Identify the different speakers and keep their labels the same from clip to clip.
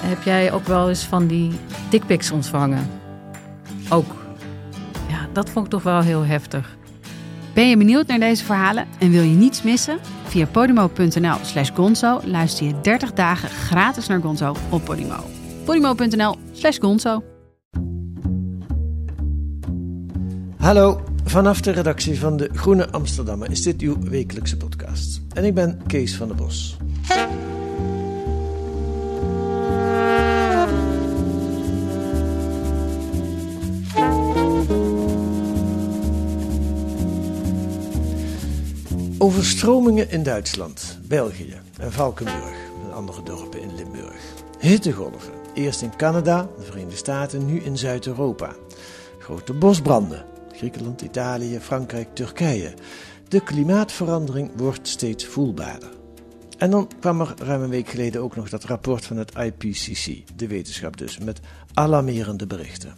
Speaker 1: Heb jij ook wel eens van die dickpics ontvangen? Ook. Ja, dat vond ik toch wel heel heftig.
Speaker 2: Ben je benieuwd naar deze verhalen en wil je niets missen? Via podimo.nl slash gonzo luister je 30 dagen gratis naar Gonzo op Podimo. podimo.nl slash gonzo
Speaker 3: Hallo, vanaf de redactie van de Groene Amsterdammer is dit uw wekelijkse podcast. En ik ben Kees van der Bos. Overstromingen in Duitsland, België en Valkenburg en andere dorpen in Limburg. Hittegolven, eerst in Canada, de Verenigde Staten, nu in Zuid-Europa. Grote bosbranden, Griekenland, Italië, Frankrijk, Turkije. De klimaatverandering wordt steeds voelbaarder. En dan kwam er ruim een week geleden ook nog dat rapport van het IPCC, de wetenschap dus, met alarmerende berichten.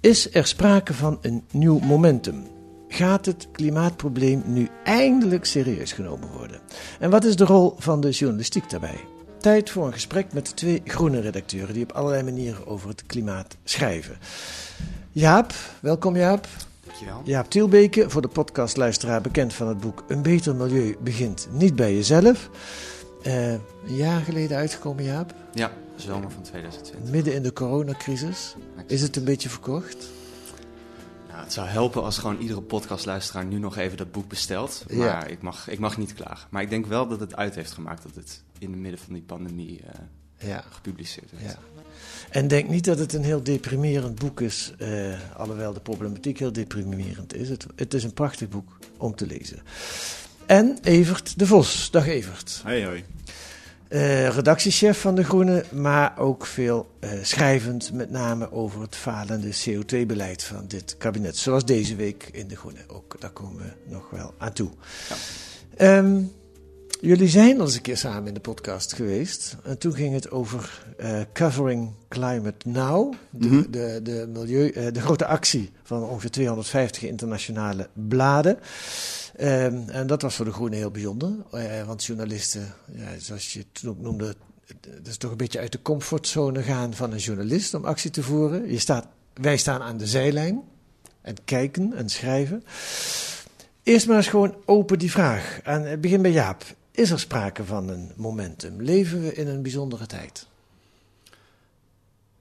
Speaker 3: Is er sprake van een nieuw momentum? Gaat het klimaatprobleem nu eindelijk serieus genomen worden? En wat is de rol van de journalistiek daarbij? Tijd voor een gesprek met twee groene redacteuren die op allerlei manieren over het klimaat schrijven. Jaap, welkom Jaap.
Speaker 4: Dankjewel.
Speaker 3: Jaap Tielbeke, voor de podcastluisteraar bekend van het boek Een beter milieu begint niet bij jezelf. Uh, een jaar geleden uitgekomen Jaap.
Speaker 4: Ja, zomer van 2020.
Speaker 3: Midden in de coronacrisis. Is het een beetje verkocht?
Speaker 4: Nou, het zou helpen als gewoon iedere podcastluisteraar nu nog even dat boek bestelt. Maar ja. ik, mag, ik mag niet klagen. Maar ik denk wel dat het uit heeft gemaakt dat het in het midden van die pandemie uh, ja. gepubliceerd werd. Ja.
Speaker 3: En denk niet dat het een heel deprimerend boek is, uh, alhoewel de problematiek heel deprimerend is. Het, het, is een prachtig boek om te lezen. En Evert de Vos. Dag Evert.
Speaker 5: Hoi hoi.
Speaker 3: Uh, redactiechef van De Groene, maar ook veel uh, schrijvend, met name over het falende CO2-beleid van dit kabinet. Zoals deze week in De Groene. Ook daar komen we nog wel aan toe. Ja. Um, Jullie zijn al eens een keer samen in de podcast geweest. En toen ging het over uh, Covering Climate Now. De, mm -hmm. de, de, milieu, uh, de grote actie van ongeveer 250 internationale bladen. Um, en dat was voor de Groenen heel bijzonder. Uh, want journalisten, ja, zoals je het toen ook noemde, dat is toch een beetje uit de comfortzone gaan van een journalist om actie te voeren. Je staat, wij staan aan de zijlijn en kijken en schrijven. Eerst maar eens gewoon open die vraag. En begin bij Jaap. Is er sprake van een momentum? Leven we in een bijzondere tijd?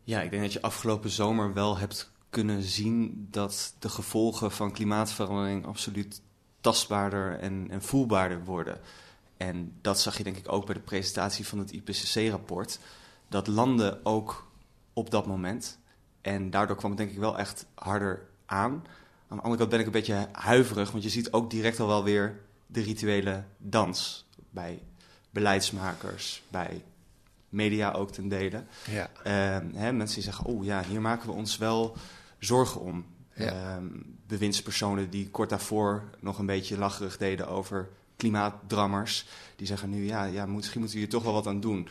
Speaker 4: Ja, ik denk dat je afgelopen zomer wel hebt kunnen zien dat de gevolgen van klimaatverandering absoluut tastbaarder en, en voelbaarder worden. En dat zag je denk ik ook bij de presentatie van het IPCC-rapport. Dat landen ook op dat moment. En daardoor kwam het denk ik wel echt harder aan. Aan de andere kant ben ik een beetje huiverig, want je ziet ook direct al wel weer de rituele dans bij beleidsmakers, bij media ook ten dele. Ja. Uh, hè, mensen die zeggen, oh ja, hier maken we ons wel zorgen om. Ja. Uh, bewindspersonen die kort daarvoor nog een beetje lacherig deden over klimaatdrammers. Die zeggen nu, ja, ja misschien moeten we hier toch wel wat aan doen.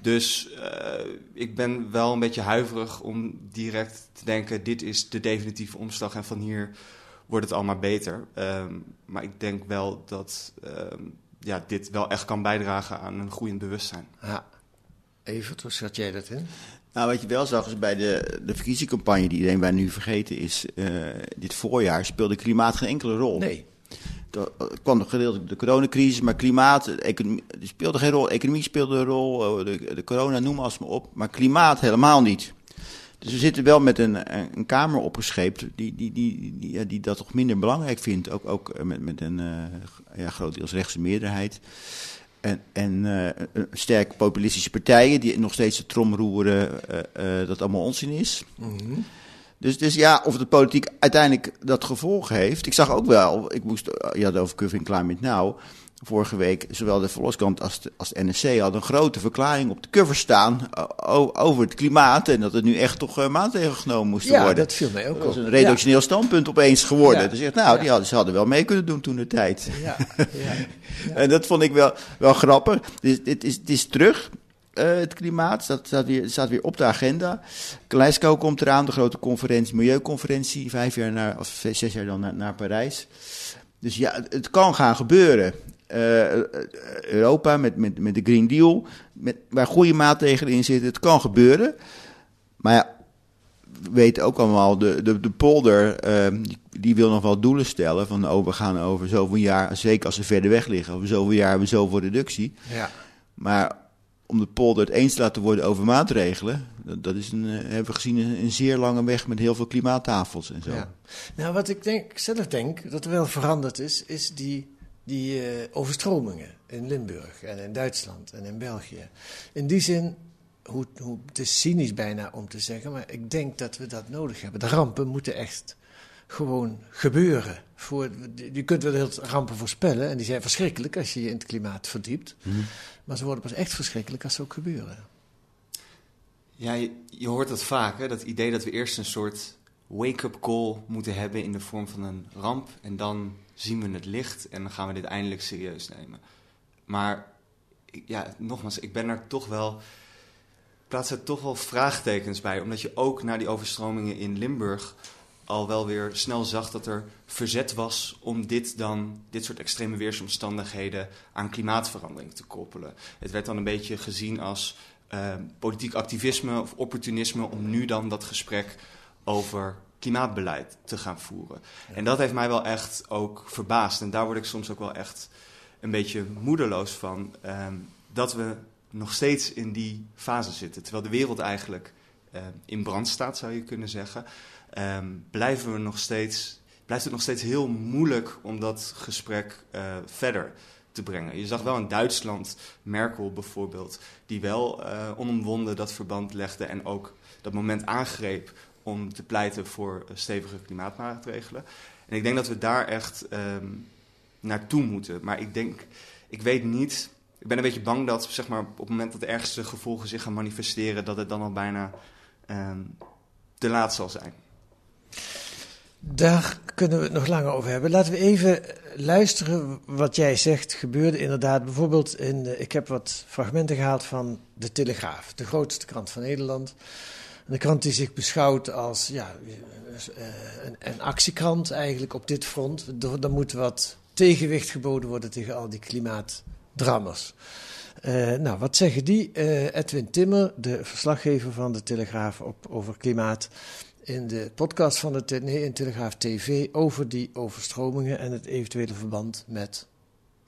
Speaker 4: Dus uh, ik ben wel een beetje huiverig om direct te denken, dit is de definitieve omslag en van hier wordt het allemaal beter. Um, maar ik denk wel dat um, ja, dit wel echt kan bijdragen aan een groeiend bewustzijn.
Speaker 3: Ja. Evert, hoe schat jij dat in?
Speaker 5: Nou, wat je wel zag is bij de, de verkiezingscampagne die iedereen bij nu vergeten is, uh, dit voorjaar speelde klimaat geen enkele rol.
Speaker 3: Nee.
Speaker 5: Er kwam nog gedeeltelijk de coronacrisis, maar klimaat economie, speelde geen rol. Economie speelde een rol, de, de corona, noem maar op. Maar klimaat helemaal niet. Dus we zitten wel met een, een Kamer opgescheept die, die, die, die, ja, die dat toch minder belangrijk vindt. Ook, ook met, met een uh, ja, grotendeels rechtse meerderheid. En, en uh, sterke populistische partijen die nog steeds de trom roeren uh, dat allemaal onzin is. Mm -hmm. Dus, dus ja, of de politiek uiteindelijk dat gevolg heeft. Ik zag ook wel, ik moest, had over Covering Climate Now. Vorige week, zowel de Verloskant als de, als de NSC hadden een grote verklaring op de cover staan over het klimaat. En dat er nu echt toch uh, maatregelen genomen moesten
Speaker 3: ja,
Speaker 5: worden.
Speaker 3: dat viel mij ook
Speaker 5: Dat was een redactioneel standpunt opeens geworden.
Speaker 3: Ja.
Speaker 5: Dus echt, nou, die hadden, ze hadden wel mee kunnen doen toen de tijd. en dat vond ik wel, wel grappig. Dus, het, is, het is terug. Uh, het klimaat dat staat weer, staat weer op de agenda. Glasgow komt eraan, de grote conferentie, milieuconferentie, vijf jaar naar, of zes jaar dan naar, naar Parijs. Dus ja, het, het kan gaan gebeuren. Uh, Europa met, met, met de Green Deal, met, waar goede maatregelen in zitten, het kan gebeuren. Maar ja, we weten ook allemaal, de, de, de polder, uh, die, die, wil nog wel doelen stellen. Van oh, we gaan over zoveel jaar, zeker als ze verder weg liggen, over zoveel jaar hebben we zoveel reductie.
Speaker 3: Ja.
Speaker 5: Maar om de polder het eens te laten worden over maatregelen, dat, dat is een, uh, hebben we gezien een, een, zeer lange weg met heel veel klimaattafels en zo.
Speaker 3: Ja. Nou, wat ik denk, zelf denk dat er wel veranderd is, is die, die uh, overstromingen in Limburg en in Duitsland en in België. In die zin, hoe, hoe, het is cynisch bijna om te zeggen, maar ik denk dat we dat nodig hebben. De rampen moeten echt gewoon gebeuren. Voor, je kunt wel heel rampen voorspellen en die zijn verschrikkelijk als je je in het klimaat verdiept.
Speaker 5: Mhm.
Speaker 3: Mm. Maar ze worden pas echt verschrikkelijk als ze ook gebeuren.
Speaker 4: Ja, je, je hoort dat vaak, hè? dat idee dat we eerst een soort wake-up call moeten hebben in de vorm van een ramp. En dan zien we het licht en dan gaan we dit eindelijk serieus nemen. Maar ja, nogmaals, ik ben er toch wel. plaats er toch wel vraagtekens bij. Omdat je ook na die overstromingen in Limburg al wel weer snel zag dat er verzet was om dit dan, dit soort extreme weersomstandigheden aan klimaatverandering te koppelen. Het werd dan een beetje gezien als uh, politiek activisme of opportunisme om nu dan dat gesprek over klimaatbeleid te gaan voeren. Ja. En dat heeft mij wel echt ook verbaasd. En daar word ik soms ook wel echt een beetje moedeloos van. Um, dat we nog steeds in die fase zitten. Terwijl de wereld eigenlijk uh, in brand staat, zou je kunnen zeggen. Um, blijven we nog steeds, blijft het nog steeds heel moeilijk om dat gesprek uh, verder te brengen. Je zag wel in Duitsland Merkel bijvoorbeeld, die wel uh, onomwonden dat verband legde en ook dat moment aangreep om te pleiten voor stevige klimaatmaatregelen. En ik denk dat we daar echt um, naartoe moeten. Maar ik denk, ik weet niet. Ik ben een beetje bang dat zeg maar, op het moment dat de ergste gevolgen zich gaan manifesteren, dat het dan al bijna um, te laat zal zijn.
Speaker 3: Daar kunnen we het nog langer over hebben. Laten we even luisteren wat jij zegt. Gebeurde inderdaad bijvoorbeeld in. Ik heb wat fragmenten gehaald van de Telegraaf, de grootste krant van Nederland. Een krant die zich beschouwt als ja, een, een actiekrant eigenlijk op dit front. Er, moet wat tegenwicht geboden worden tegen al die klimaatdrammers. Uh, nou, wat zeggen die? Uh, Edwin Timmer, de verslaggever van de Telegraaf op, over klimaat, in de podcast van de nee, in Telegraaf TV over die overstromingen en het eventuele verband met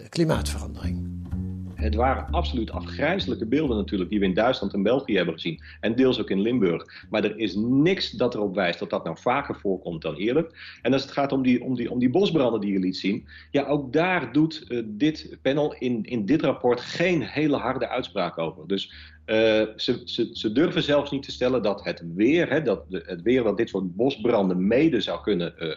Speaker 3: klimaatverandering.
Speaker 6: Het waren absoluut afgrijzelijke beelden natuurlijk die we in Duitsland en België hebben gezien. En deels ook in Limburg. Maar er is niks dat erop wijst dat dat nou vaker voorkomt dan eerder. En als het gaat om die, om die, om die bosbranden die je liet zien. Ja, ook daar doet uh, dit panel in, in dit rapport geen hele harde uitspraak over. Dus uh, ze, ze, ze, durven zelfs niet te stellen dat het weer, hè, dat het weer dat dit soort bosbranden mede zou kunnen uh,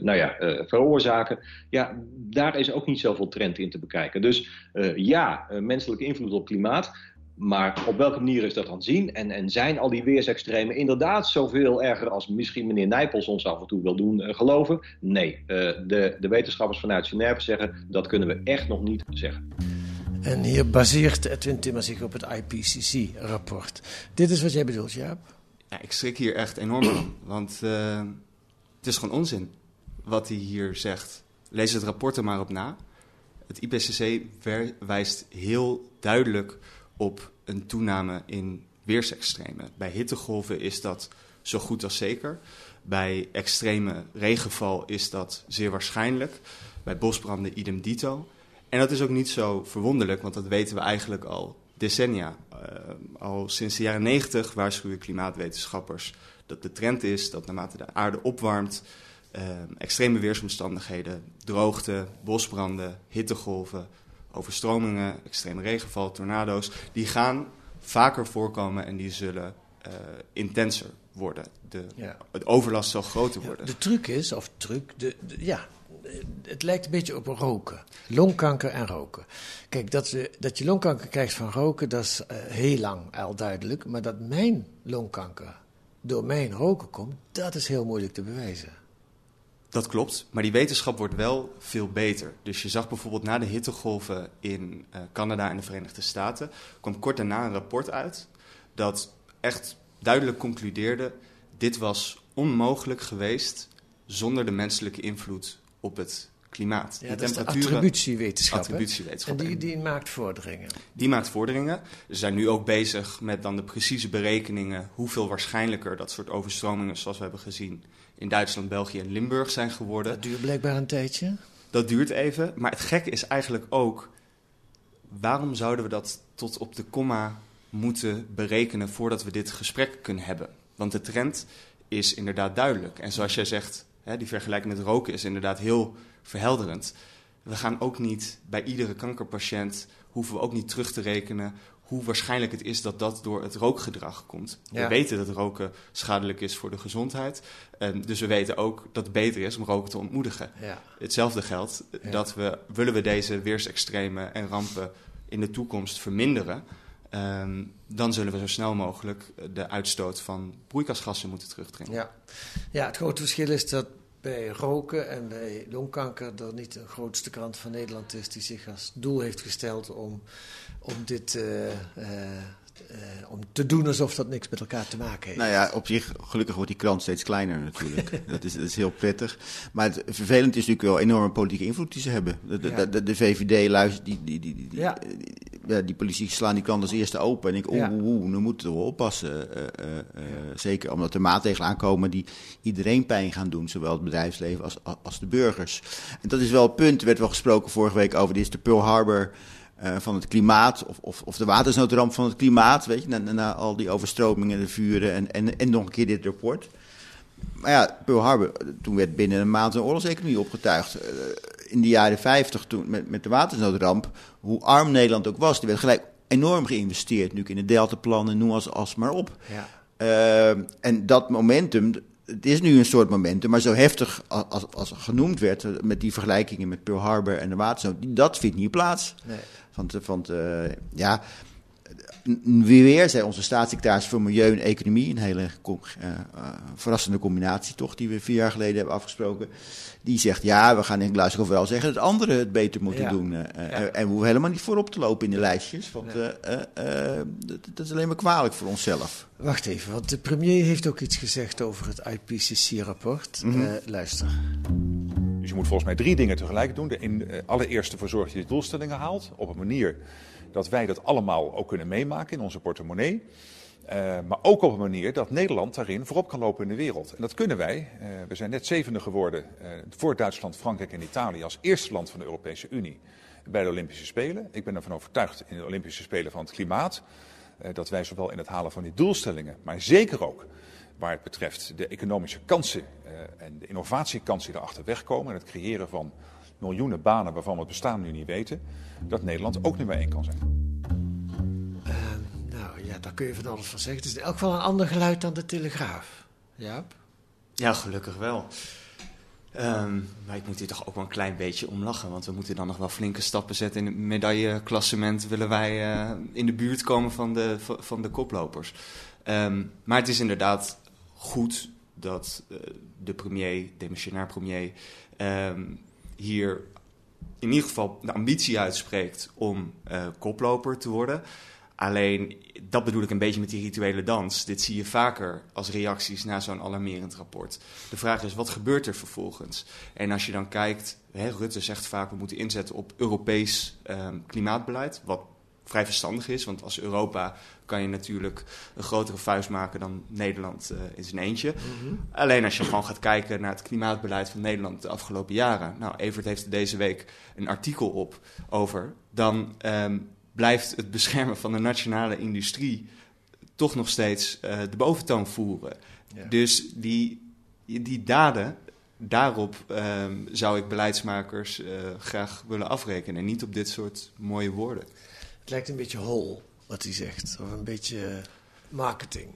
Speaker 6: nou ja, veroorzaken. Ja, daar is ook niet zoveel trend in te bekijken. Dus ja, menselijke invloed op klimaat. Maar op welke manier is dat dan zien? En, en zijn al die weersextremen inderdaad zoveel erger als misschien meneer Nijpels ons af en toe wil doen geloven? Nee, de, de wetenschappers vanuit Genève zeggen dat kunnen we echt nog niet zeggen.
Speaker 3: En hier baseert Edwin Timmer zich op het IPCC-rapport. Dit is wat jij bedoelt, Jaap?
Speaker 4: Ja, ik schrik hier echt enorm van. Want uh, het is gewoon onzin wat hij hier zegt. Lees het rapport er maar op na. Het IPCC wijst heel duidelijk op een toename in weersextremen. Bij hittegolven is dat zo goed als zeker. Bij extreme regenval is dat zeer waarschijnlijk. Bij bosbranden idem dito. En dat is ook niet zo verwonderlijk, want dat weten we eigenlijk al decennia. Uh, al sinds de jaren 90 waarschuwen klimaatwetenschappers dat de trend is dat naarmate de aarde opwarmt, uh, extreme weersomstandigheden, droogte, bosbranden, hittegolven, overstromingen, extreme regenval, tornado's, die gaan vaker voorkomen en die zullen uh, intenser worden. De, ja. Het overlast zal groter worden.
Speaker 3: Ja, de truc is, of truc, de, de, ja, het lijkt een beetje op roken. Longkanker en roken. Kijk, dat, we, dat je longkanker krijgt van roken, dat is uh, heel lang al duidelijk. Maar dat mijn longkanker door mijn roken komt, dat is heel moeilijk te bewijzen.
Speaker 4: Dat klopt, maar die wetenschap wordt wel veel beter. Dus je zag bijvoorbeeld na de hittegolven in uh, Canada en de Verenigde Staten, kwam kort daarna een rapport uit dat echt duidelijk concludeerde: dit was onmogelijk geweest zonder de menselijke invloed op het klimaat.
Speaker 3: Ja, dat is de attributiewetenschap.
Speaker 4: attributiewetenschap.
Speaker 3: En die, die maakt vorderingen.
Speaker 4: Die maakt vorderingen. Ze zijn nu ook bezig met dan de precieze berekeningen... hoeveel waarschijnlijker dat soort overstromingen zoals we hebben gezien... in Duitsland, België en Limburg zijn geworden.
Speaker 3: Dat duurt blijkbaar een tijdje.
Speaker 4: Dat duurt even. Maar het gekke is eigenlijk ook... waarom zouden we dat tot op de komma moeten berekenen... voordat we dit gesprek kunnen hebben? Want de trend is inderdaad duidelijk. En zoals jij zegt, hè, die vergelijking met roken is inderdaad heel verhelderend. We gaan ook niet bij iedere kankerpatiënt, hoeven we ook niet terug te rekenen hoe waarschijnlijk het is dat dat door het rookgedrag komt. We weten dat roken schadelijk is voor de gezondheid. En dus we weten ook dat het beter is om roken te ontmoedigen. Ja. Hetzelfde geldt dat we, willen we deze weersextremen en rampen in de toekomst verminderen... Ehm, dan zullen we zo snel mogelijk de uitstoot van broeikasgassen moeten terugdringen.
Speaker 3: Ja. ja, het grote verschil is dat bij roken en bij longkanker er niet de grootste krant van Nederland is die zich als doel heeft gesteld om, om dit uh, uh, om te doen alsof dat niks met elkaar te maken heeft.
Speaker 5: Nou ja, op zich, gelukkig wordt die krant steeds kleiner natuurlijk. dat, is, dat is heel prettig. Maar het vervelend is natuurlijk wel enorme politieke invloed die ze hebben. De, de, de, de VVD luistert, die, die, die, die, ja. die, die politici slaan die krant als eerste open. En ik, oeh, nu moeten we oppassen. Uh, uh, zeker omdat er maatregelen aankomen die iedereen pijn gaan doen. Zowel het bedrijfsleven als, als de burgers. En dat is wel het punt. Er werd wel gesproken vorige week over, dit is de Pearl Harbor... Uh, van het klimaat, of, of, of de watersnoodramp van het klimaat, weet je, na, na al die overstromingen, de vuren en, en, en nog een keer dit rapport. Maar ja, Pearl Harbor, toen werd binnen een maand een oorlogseconomie opgetuigd. Uh, in de jaren 50, toen, met, met de watersnoodramp, hoe arm Nederland ook was, er werd gelijk enorm geïnvesteerd, nu in de deltaplannen, noem als, als maar op. Ja. Uh, en dat momentum, het is nu een soort momentum, maar zo heftig als, als genoemd werd, met die vergelijkingen met Pearl Harbor en de watersnood, dat vindt niet plaats. Nee. Want, want uh, ja, weer zei onze staatssecretaris voor Milieu en Economie, een hele uh, uh, verrassende combinatie toch, die we vier jaar geleden hebben afgesproken. Die zegt, ja, we gaan in Glasgow wel zeggen dat anderen het beter moeten ja. doen. Ja. En we hoeven helemaal niet voorop te lopen in de lijstjes, want dat, dat, is alleen maar kwalijk voor onszelf.
Speaker 3: Wacht even, want de premier heeft ook iets gezegd over het IPCC-rapport. Mm -hmm. luister.
Speaker 7: Dus je moet volgens mij drie dingen tegelijk doen. De in, uh, allereerst ervoor zorgen dat je de doelstellingen haalt. Op een manier dat wij dat allemaal ook kunnen meemaken in onze portemonnee. Uh, maar ook op een manier dat Nederland daarin voorop kan lopen in de wereld. En dat kunnen wij. Uh, we zijn net zevende geworden voor Duitsland, Frankrijk en Italië als eerste land van de Europese Unie bij de Olympische Spelen. Ik ben ervan overtuigd in de Olympische Spelen van het klimaat. dat wij zowel in het halen van die doelstellingen, maar zeker ook waar het betreft de economische kansen en de innovatiekansen die erachter wegkomen. En het creëren van miljoenen banen waarvan we het bestaan nu niet weten. Dat Nederland ook nummer één kan zijn.
Speaker 3: Uh, nou ja, daar kun je van alles van zeggen. Het is in elk geval een ander geluid dan de Telegraaf. Jaap?
Speaker 4: Ja, gelukkig wel. Um, maar ik moet hier toch ook wel een klein beetje om lachen. Want we moeten dan nog wel flinke stappen zetten in het medailleklassement. Willen wij uh, in de buurt komen van de, van de koplopers. Um, maar het is inderdaad goed dat uh, de premier, demissionair premier, um, hier in ieder geval de ambitie uitspreekt om uh, koploper te worden. Alleen, dat bedoel ik een beetje met die rituele dans. Dit zie je vaker als reacties na zo'n alarmerend rapport. De vraag is, wat gebeurt er vervolgens? En als je dan kijkt, hè, Rutte zegt vaak... we moeten inzetten op Europees um, klimaatbeleid... wat vrij verstandig is. Want als Europa kan je natuurlijk een grotere vuist maken dan Nederland uh, in zijn eentje. Mm -hmm. Alleen als je gewoon gaat kijken naar het klimaatbeleid van Nederland de afgelopen jaren. Nou, Evert heeft er deze week een artikel op over. Dan um, blijft het beschermen van de nationale industrie toch nog steeds uh, de boventoon voeren. Ja. Dus die, die daden, daarop um, zou ik beleidsmakers uh, graag willen afrekenen. En niet op dit soort mooie woorden.
Speaker 3: Het lijkt een beetje hol, wat hij zegt. Of een beetje marketing.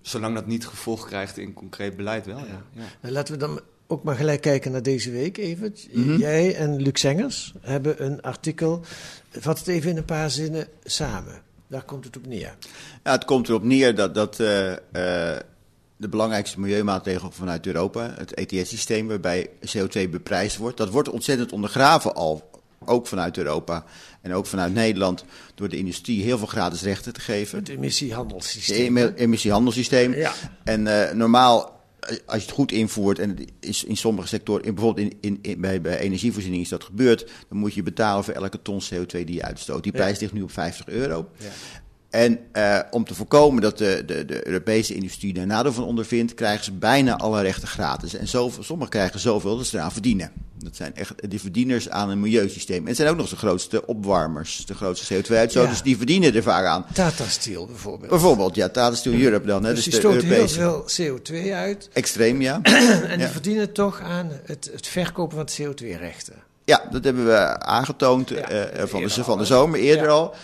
Speaker 4: Zolang dat niet gevolg krijgt in concreet beleid wel, ja. ja.
Speaker 3: Nou, laten we dan ook maar gelijk kijken naar deze week even.
Speaker 5: Mhm.
Speaker 3: Jij en Luc Zengers hebben een artikel. Vat het even in een paar zinnen samen. Daar komt het op neer.
Speaker 5: Ja, het komt erop neer dat, dat eh, eh, de belangrijkste milieumaatregel vanuit Europa, het ETS-systeem, waarbij CO2 beprijsd wordt, dat wordt ontzettend ondergraven al, ook vanuit Europa en ook vanuit Nederland, door de industrie heel veel gratis rechten te geven.
Speaker 3: Het
Speaker 5: Het
Speaker 3: emissiehandelssysteem.
Speaker 5: em- emissiehandelssysteem.
Speaker 3: Ja.
Speaker 5: En eh, normaal, eh, als je het goed invoert, en het is in sommige sectoren, in, bijvoorbeeld in, in, in- bij, bij energievoorziening is dat gebeurd, dan moet je betalen voor elke ton CO2 die je uitstoot. Die
Speaker 3: Ja.
Speaker 5: prijs ligt nu op 50 euro.
Speaker 3: Ja.
Speaker 5: En eh, om te voorkomen dat de, de, de Europese industrie daar nadeel van ondervindt, krijgen ze bijna alle rechten gratis. En zoveel, sommigen krijgen zoveel dat ze eraan verdienen. Dat zijn echt de verdieners aan een milieusysteem. En het zijn ook nog de grootste opwarmers, de grootste CO2-uitstoters,
Speaker 3: Ja.
Speaker 5: die verdienen er vaak aan.
Speaker 3: Tata Steel bijvoorbeeld.
Speaker 5: Bijvoorbeeld, ja, Tata Steel Europe dan, hè,
Speaker 3: dus
Speaker 5: dus,
Speaker 3: die
Speaker 5: de
Speaker 3: stoten heel
Speaker 5: Europese.
Speaker 3: veel CO2 uit.
Speaker 5: Extreem, ja.
Speaker 3: En die
Speaker 5: Ja.
Speaker 3: verdienen toch aan het, het verkopen van CO2-rechten.
Speaker 5: Ja, dat hebben we aangetoond
Speaker 3: Ja,
Speaker 5: eh, van, de, van de zomer, eerder
Speaker 3: Ja.
Speaker 5: al.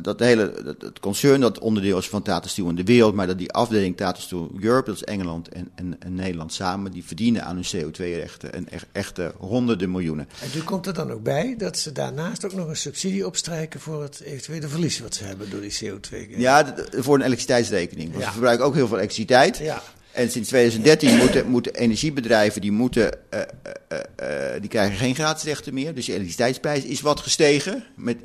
Speaker 5: Dat hele, dat, het concern dat onderdeel is van Tata Steel in de wereld, maar dat die afdeling Tata Steel Europe, dat is Engeland en, en, en Nederland samen, die verdienen aan hun CO2-rechten en echt, echte honderden miljoenen.
Speaker 3: En nu komt er dan ook bij dat ze daarnaast ook nog een subsidie opstrijken voor het eventuele verlies wat ze hebben door die CO2.
Speaker 5: Ja, voor een elektriciteitsrekening. Want
Speaker 3: Ja.
Speaker 5: ze verbruiken ook heel veel elektriciteit.
Speaker 3: Ja.
Speaker 5: En sinds 2013 moeten, moeten energiebedrijven die moeten, eh, die krijgen geen gratis rechten meer. Dus de elektriciteitsprijs is wat gestegen. Met,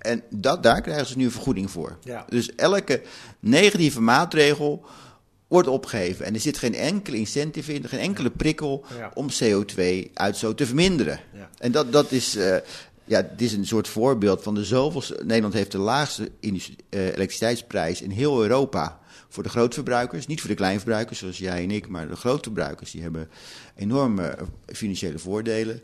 Speaker 5: en dat, daar krijgen ze nu een vergoeding voor.
Speaker 3: Ja.
Speaker 5: Dus elke negatieve maatregel wordt opgeheven. En er zit geen enkele incentive in, geen enkele prikkel
Speaker 3: Ja.
Speaker 5: om CO2-uitstoot te verminderen.
Speaker 3: Ja.
Speaker 5: En dat, dat is, eh, ja, dit is een soort voorbeeld van de zoveelste. Nederland heeft de laagste eh, elektriciteitsprijs in heel Europa. Voor de grootverbruikers, niet voor de kleinverbruikers zoals jij en ik, maar de grootverbruikers die hebben enorme eh, financiële voordelen.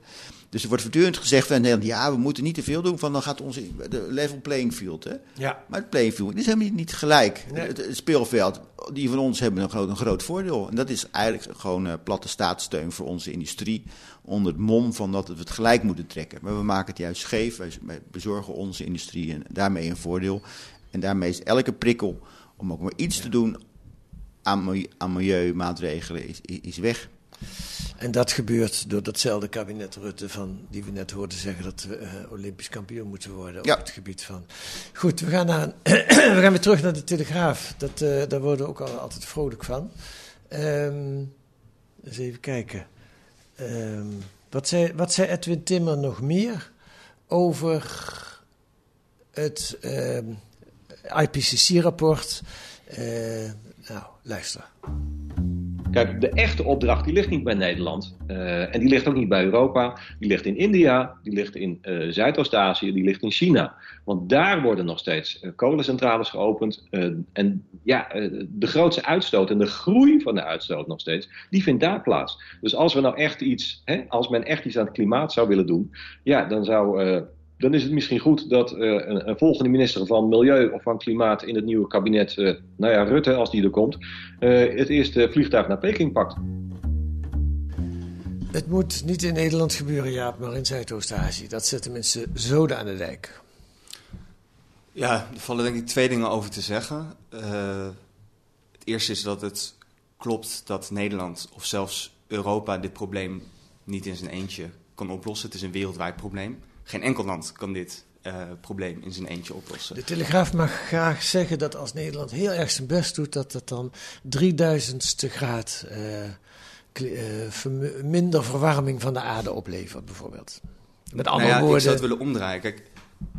Speaker 5: Dus er wordt voortdurend gezegd van Nederland, ja, we moeten niet te veel doen, van dan gaat onze de level playing field. Hè?
Speaker 3: Ja.
Speaker 5: Maar het playing field is helemaal niet, gelijk.
Speaker 3: Nee.
Speaker 5: Het, het speelveld, die van ons hebben een groot, een groot voordeel. En dat is eigenlijk gewoon eh, platte staatssteun voor onze industrie. Onder het mom van dat we het gelijk moeten trekken. Maar we maken het juist scheef. Wij, bezorgen onze industrie en daarmee een voordeel. En daarmee is elke prikkel om ook maar iets te doen aan, milieu, aan milieumaatregelen is, is weg.
Speaker 3: En dat gebeurt door datzelfde kabinet Rutte van, die we net hoorden zeggen dat we eh, Olympisch kampioen moeten worden
Speaker 5: Ja.
Speaker 3: op het gebied van. Goed, we gaan, naar een- we gaan weer terug naar de Telegraaf. Dat, eh, daar worden we ook al, altijd vrolijk van. Ehm, eens even kijken. Ehm, wat, zei, wat zei Edwin Timmer nog meer over het ehm, IPCC-rapport? Eh, nou, luister.
Speaker 6: Kijk, de echte opdracht die ligt niet bij Nederland. eh, en die ligt ook niet bij Europa. Die ligt in India, die ligt in eh, Zuidoost-Azië, die ligt in China. Want daar worden nog steeds eh, kolencentrales geopend. en ja, de grootste uitstoot en de groei van de uitstoot nog steeds, die vindt daar plaats. Dus als we nou echt iets, hè, als men echt iets aan het klimaat zou willen doen, ja, dan zou. Dan is het misschien goed dat eh, een, een volgende minister van Milieu of van Klimaat in het nieuwe kabinet, eh, nou ja, Rutte, als die er komt, eh, het eerste vliegtuig naar Peking pakt.
Speaker 3: Het moet niet in Nederland gebeuren, Jaap, maar in Zuidoost-Azië. Dat zetten mensen zoden aan de dijk.
Speaker 4: Ja, er vallen denk ik twee dingen over te zeggen. Eh, het eerste is dat het klopt dat Nederland of zelfs Europa dit probleem niet in zijn eentje kan oplossen. Het is een wereldwijd probleem. Geen enkel land kan dit eh, probleem in zijn eentje oplossen.
Speaker 3: De Telegraaf mag graag zeggen dat als Nederland heel erg zijn best doet, dat het dan 3000ste graad eh, eh, minder verwarming van de aarde oplevert, bijvoorbeeld. Met andere
Speaker 4: nou ja,
Speaker 3: woorden.
Speaker 4: Ik zou het willen omdraaien. Kijk,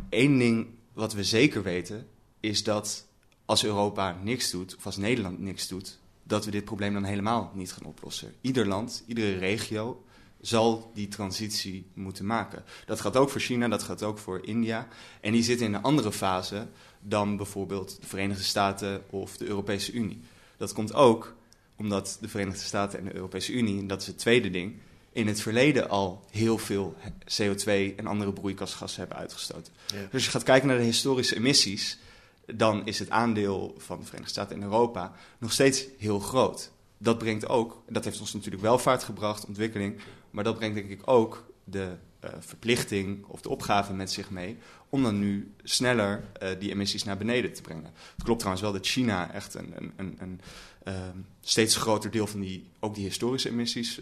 Speaker 4: één ding wat we zeker weten is dat als Europa niks doet, of als Nederland niks doet, dat we dit probleem dan helemaal niet gaan oplossen. Ieder land, iedere regio zal die transitie moeten maken. Dat gaat ook voor China, dat gaat ook voor India. En die zitten in een andere fase dan bijvoorbeeld de Verenigde Staten of de Europese Unie. Dat komt ook omdat de Verenigde Staten en de Europese Unie, en dat is het tweede ding, in het verleden al heel veel CO2 en andere broeikasgassen hebben uitgestoten.
Speaker 3: Ja.
Speaker 4: Dus als je gaat kijken naar de historische emissies, dan is het aandeel van de Verenigde Staten en Europa nog steeds heel groot. Dat brengt ook, dat heeft ons natuurlijk welvaart gebracht, ontwikkeling, maar dat brengt denk ik ook de uh, verplichting of de opgave met zich mee om dan nu sneller uh, die emissies naar beneden te brengen. Het klopt trouwens wel dat China echt een, een, een, een uh, steeds groter deel van die, ook die historische emissies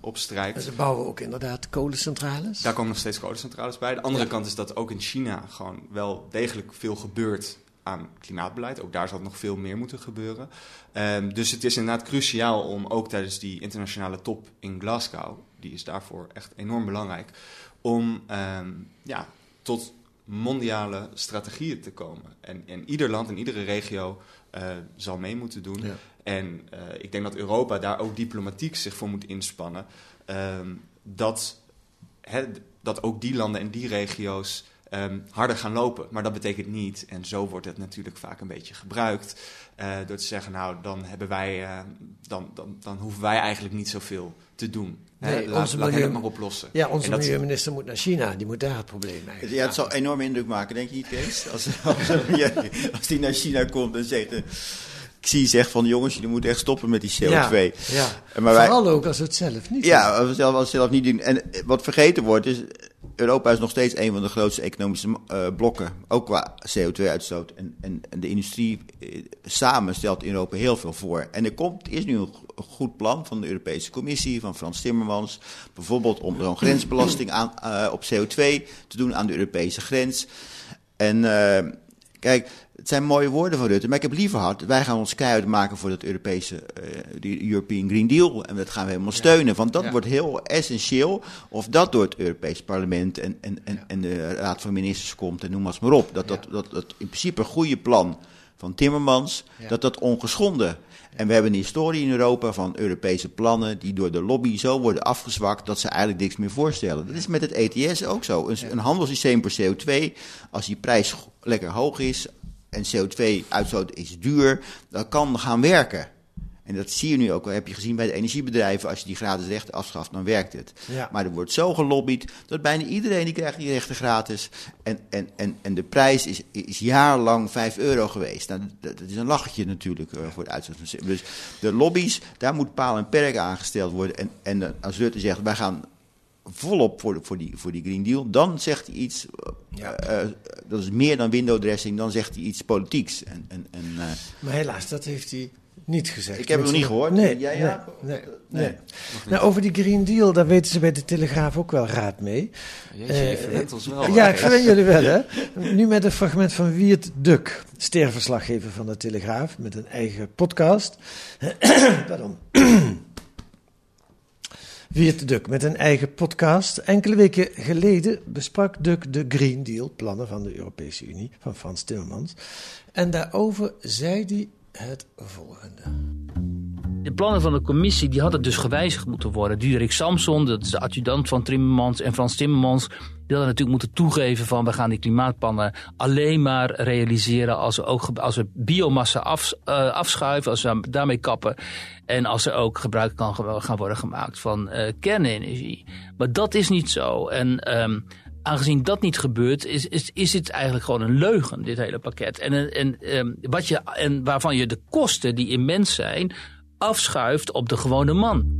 Speaker 4: opstrijkt.
Speaker 3: En ze bouwen ook inderdaad kolencentrales?
Speaker 4: Daar komen nog steeds kolencentrales bij. De andere ja. kant is dat ook in China gewoon wel degelijk veel gebeurt aan klimaatbeleid. Ook daar zal nog veel meer moeten gebeuren. Um, dus het is inderdaad cruciaal om ook tijdens die internationale top in Glasgow, die is daarvoor echt enorm belangrijk, om um, ja, tot mondiale strategieën te komen. En, en ieder land en iedere regio uh, zal mee moeten doen. Ja. En uh, ik denk dat Europa daar ook diplomatiek zich voor moet inspannen. Um, dat, he, dat ook die landen en die regio's um, harder gaan lopen. Maar dat betekent niet, en zo wordt het natuurlijk vaak een beetje gebruikt, uh, door te zeggen, nou, dan, hebben wij, uh, dan, dan, dan hoeven wij eigenlijk niet zoveel te doen.
Speaker 3: Nee,
Speaker 4: laat,
Speaker 3: onze
Speaker 4: laat
Speaker 3: milieu-
Speaker 4: hen het maar oplossen.
Speaker 3: Ja, onze
Speaker 4: dat-
Speaker 3: milieuminister moet naar China. Die moet daar het probleem eigenlijk.
Speaker 5: Ja, het zal enorm indruk maken, denk je niet, Kees? Als, als, als die naar China komt en zegt... eh, ik zie zegt van jongens, jullie moeten echt stoppen met die CO2.
Speaker 3: Ja, ja.
Speaker 5: Maar wij-
Speaker 3: Vooral ook als we het zelf niet doen.
Speaker 5: Ja, als we zelf, als we zelf niet doen. En eh, wat vergeten wordt is, Europa is nog steeds een van de grootste economische eh, blokken, ook qua CO2-uitstoot. En, en, de industrie eh, samen stelt in Europa heel veel voor. En er komt, is nu een go- een goed plan van de Europese Commissie, van Frans Timmermans, bijvoorbeeld om zo'n grensbelasting aan, eh, op CO2 te doen aan de Europese grens. En kijk, het zijn mooie woorden van Rutte, maar ik heb liever gehad, wij gaan ons keihard maken voor dat Europese, eh, die European Green Deal. En dat gaan we helemaal steunen, want dat
Speaker 3: Ja.
Speaker 5: wordt heel essentieel. Of dat door het Europees Parlement en, en, en, en de Raad van Ministers komt en noem maar eens maar op. Dat dat, dat, dat in principe een goede plan van Timmermans, dat dat ongeschonden. En we hebben een historie in Europa van Europese plannen die door de lobby zo worden afgezwakt dat ze eigenlijk niks meer voorstellen. Dat is met het ETS ook zo. Een, een handelssysteem voor CO2, als die prijs lekker hoog is en CO2-uitstoot is duur, dat kan gaan werken. En dat zie je nu ook, al heb je gezien bij de energiebedrijven, als je die gratis rechten afschaft, dan werkt het.
Speaker 3: Ja.
Speaker 5: Maar er wordt zo gelobbyd dat bijna iedereen die krijgt die rechten gratis. En, en, en, en de prijs is, is jarenlang 5 euro geweest. Nou, dat, dat is een lachetje natuurlijk eh, voor het uitstoot van CO2. Dus de lobby's, daar moet paal en perk aangesteld worden. En, en eh, als Rutte zegt, wij gaan volop voor, de, voor, die, voor die Green Deal, dan zegt hij iets, eh,
Speaker 3: Ja.
Speaker 5: eh, dat is meer dan window dressing, dan zegt hij iets politieks. En, en, en, eh,
Speaker 3: Maar helaas, dat heeft hij niet gezegd.
Speaker 5: Ik heb het nog niet gehoord.
Speaker 3: Nee,
Speaker 5: Jij,
Speaker 3: nee, nee,
Speaker 5: Nee.
Speaker 3: nee. Nou, over die Green Deal, daar weten ze bij de Telegraaf ook wel raad mee.
Speaker 4: Jeetje, je ons wel.
Speaker 3: Ja, ik verwen jullie wel, hè. Nu met een fragment van Wiert Duk, sterverslaggever van de Telegraaf, met een eigen podcast. Pardon. Wiert Duk met een eigen podcast. Enkele weken geleden besprak Duk de Green Deal, plannen van de Europese Unie, van Frans Timmermans. En daarover zei hij het volgende.
Speaker 8: De plannen van de commissie die hadden dus gewijzigd moeten worden. Diederik Samson, dat is de adjudant van Timmermans en Frans Timmermans... die hadden natuurlijk moeten toegeven van... we gaan die klimaatplannen alleen maar realiseren... als we, ook, als we biomassa af, eh, afschuiven, als we daarmee kappen... en als er ook gebruik kan gaan worden gemaakt van eh, kernenergie. Maar dat is niet zo. En... ehm, Aangezien dat niet gebeurt, is, is, is dit eigenlijk gewoon een leugen, dit hele pakket. En, en, ehm, wat je, en waarvan je de kosten, die immens zijn, afschuift op de gewone man.